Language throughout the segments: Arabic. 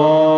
Oh.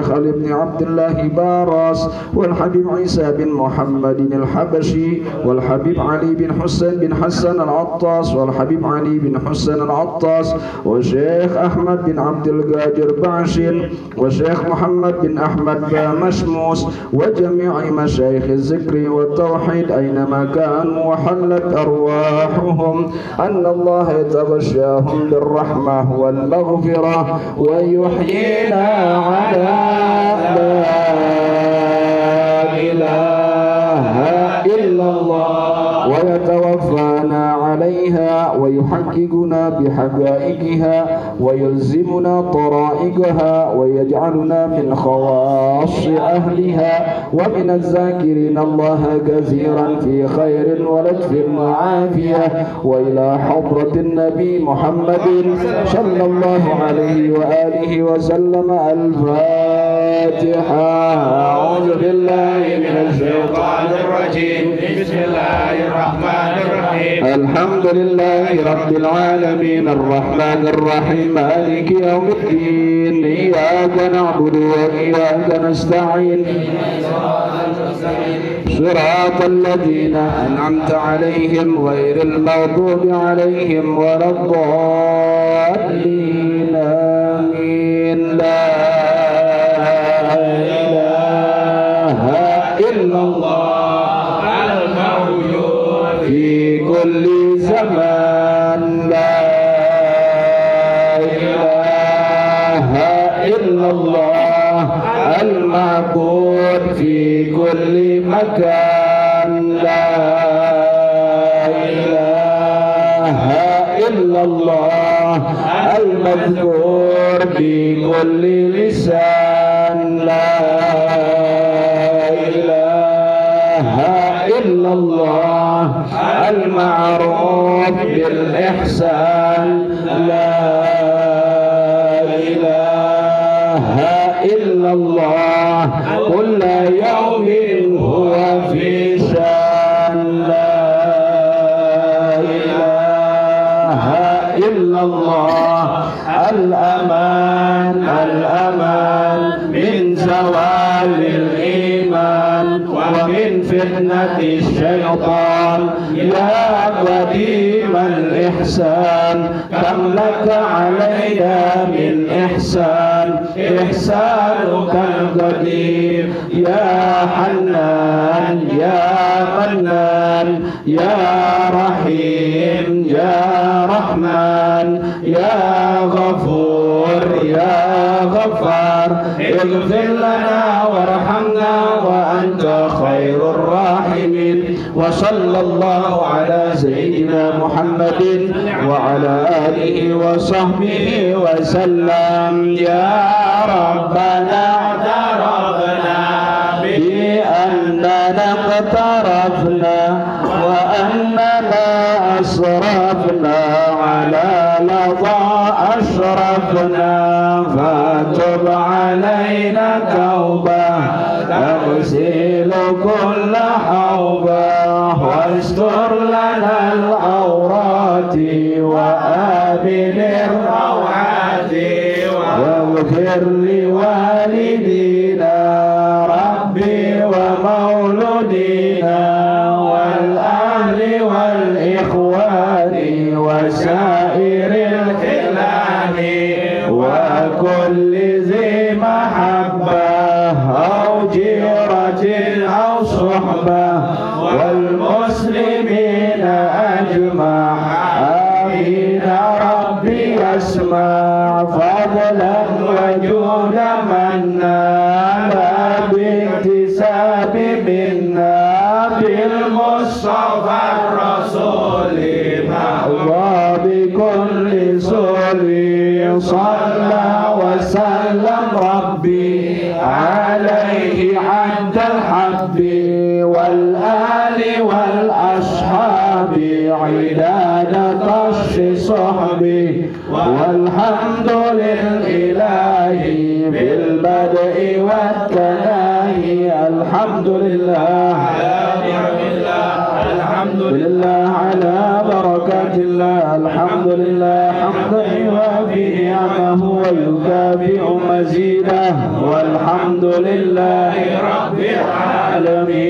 علي بن عبد الله باراس والحبيب عيسى بن محمد الحبشي والحبيب علي بن حسين بن حسن العطاس والحبيب علي بن حسين العطاس والشيخ أحمد بن عبد القادر بعشر والشيخ محمد بن أحمد مشموس وجميع مشايخ الذكر والتوحيد أينما كانوا وحلت أرواحهم أن الله يتغشاهم بالرحمة والمغفرة ويحيينا على لا عليها ويحققنا بحقائقها ويلزمنا طرائقها ويجعلنا من خواص أهلها ومن الذاكرين الله كثيرا في خير ولطف وعافية وإلى حضرة النبي محمد صلى الله عليه وآله وسلم الفاتحة. أعوذ بالله من الشيطان الرجيم. بسم الله الرحمن الرحيم. الحمد لله رب العالمين الرحمن الرحيم مالك يوم الدين. إياك نعبد وإياك نستعين. صراط الذين أنعمت عليهم غير المغضوب عليهم ولا الضالين. آمين. كل زمان لا إله إلا الله المعبود في كل مكان لا إله إلا الله المذكور في كل لسان لا المعروف بالإحسان. لا إله إلا الله. كل يوم هو في شان. لا إله إلا الله. الأمان الأمان من زوال الإيمان. ومن فتنة الشيطان يا قديم الإحسان كم لك علينا من إحسان إحسانك القديم يا حنان يا منان يا رحيم يا رحمن يا غفور يا غفار اغفر لنا وارحمنا وأنت وصلى الله على سيدنا محمد وعلى آله وصحبه وسلم. يا واغفر لوالدينا ربي ومولودينا والأهل والإخوان وسائر الخلان وكل ذي محبة أو جيرة أو صحبة والمسلمين أجمع والآل والأصحاب عداد طش صحبي والحمد لله الحمد لله. الحمد لله على بركات الله. الحمد لله حمدا يوافي نعمه ويكافئ مزيده. والحمد لله رب العالمين.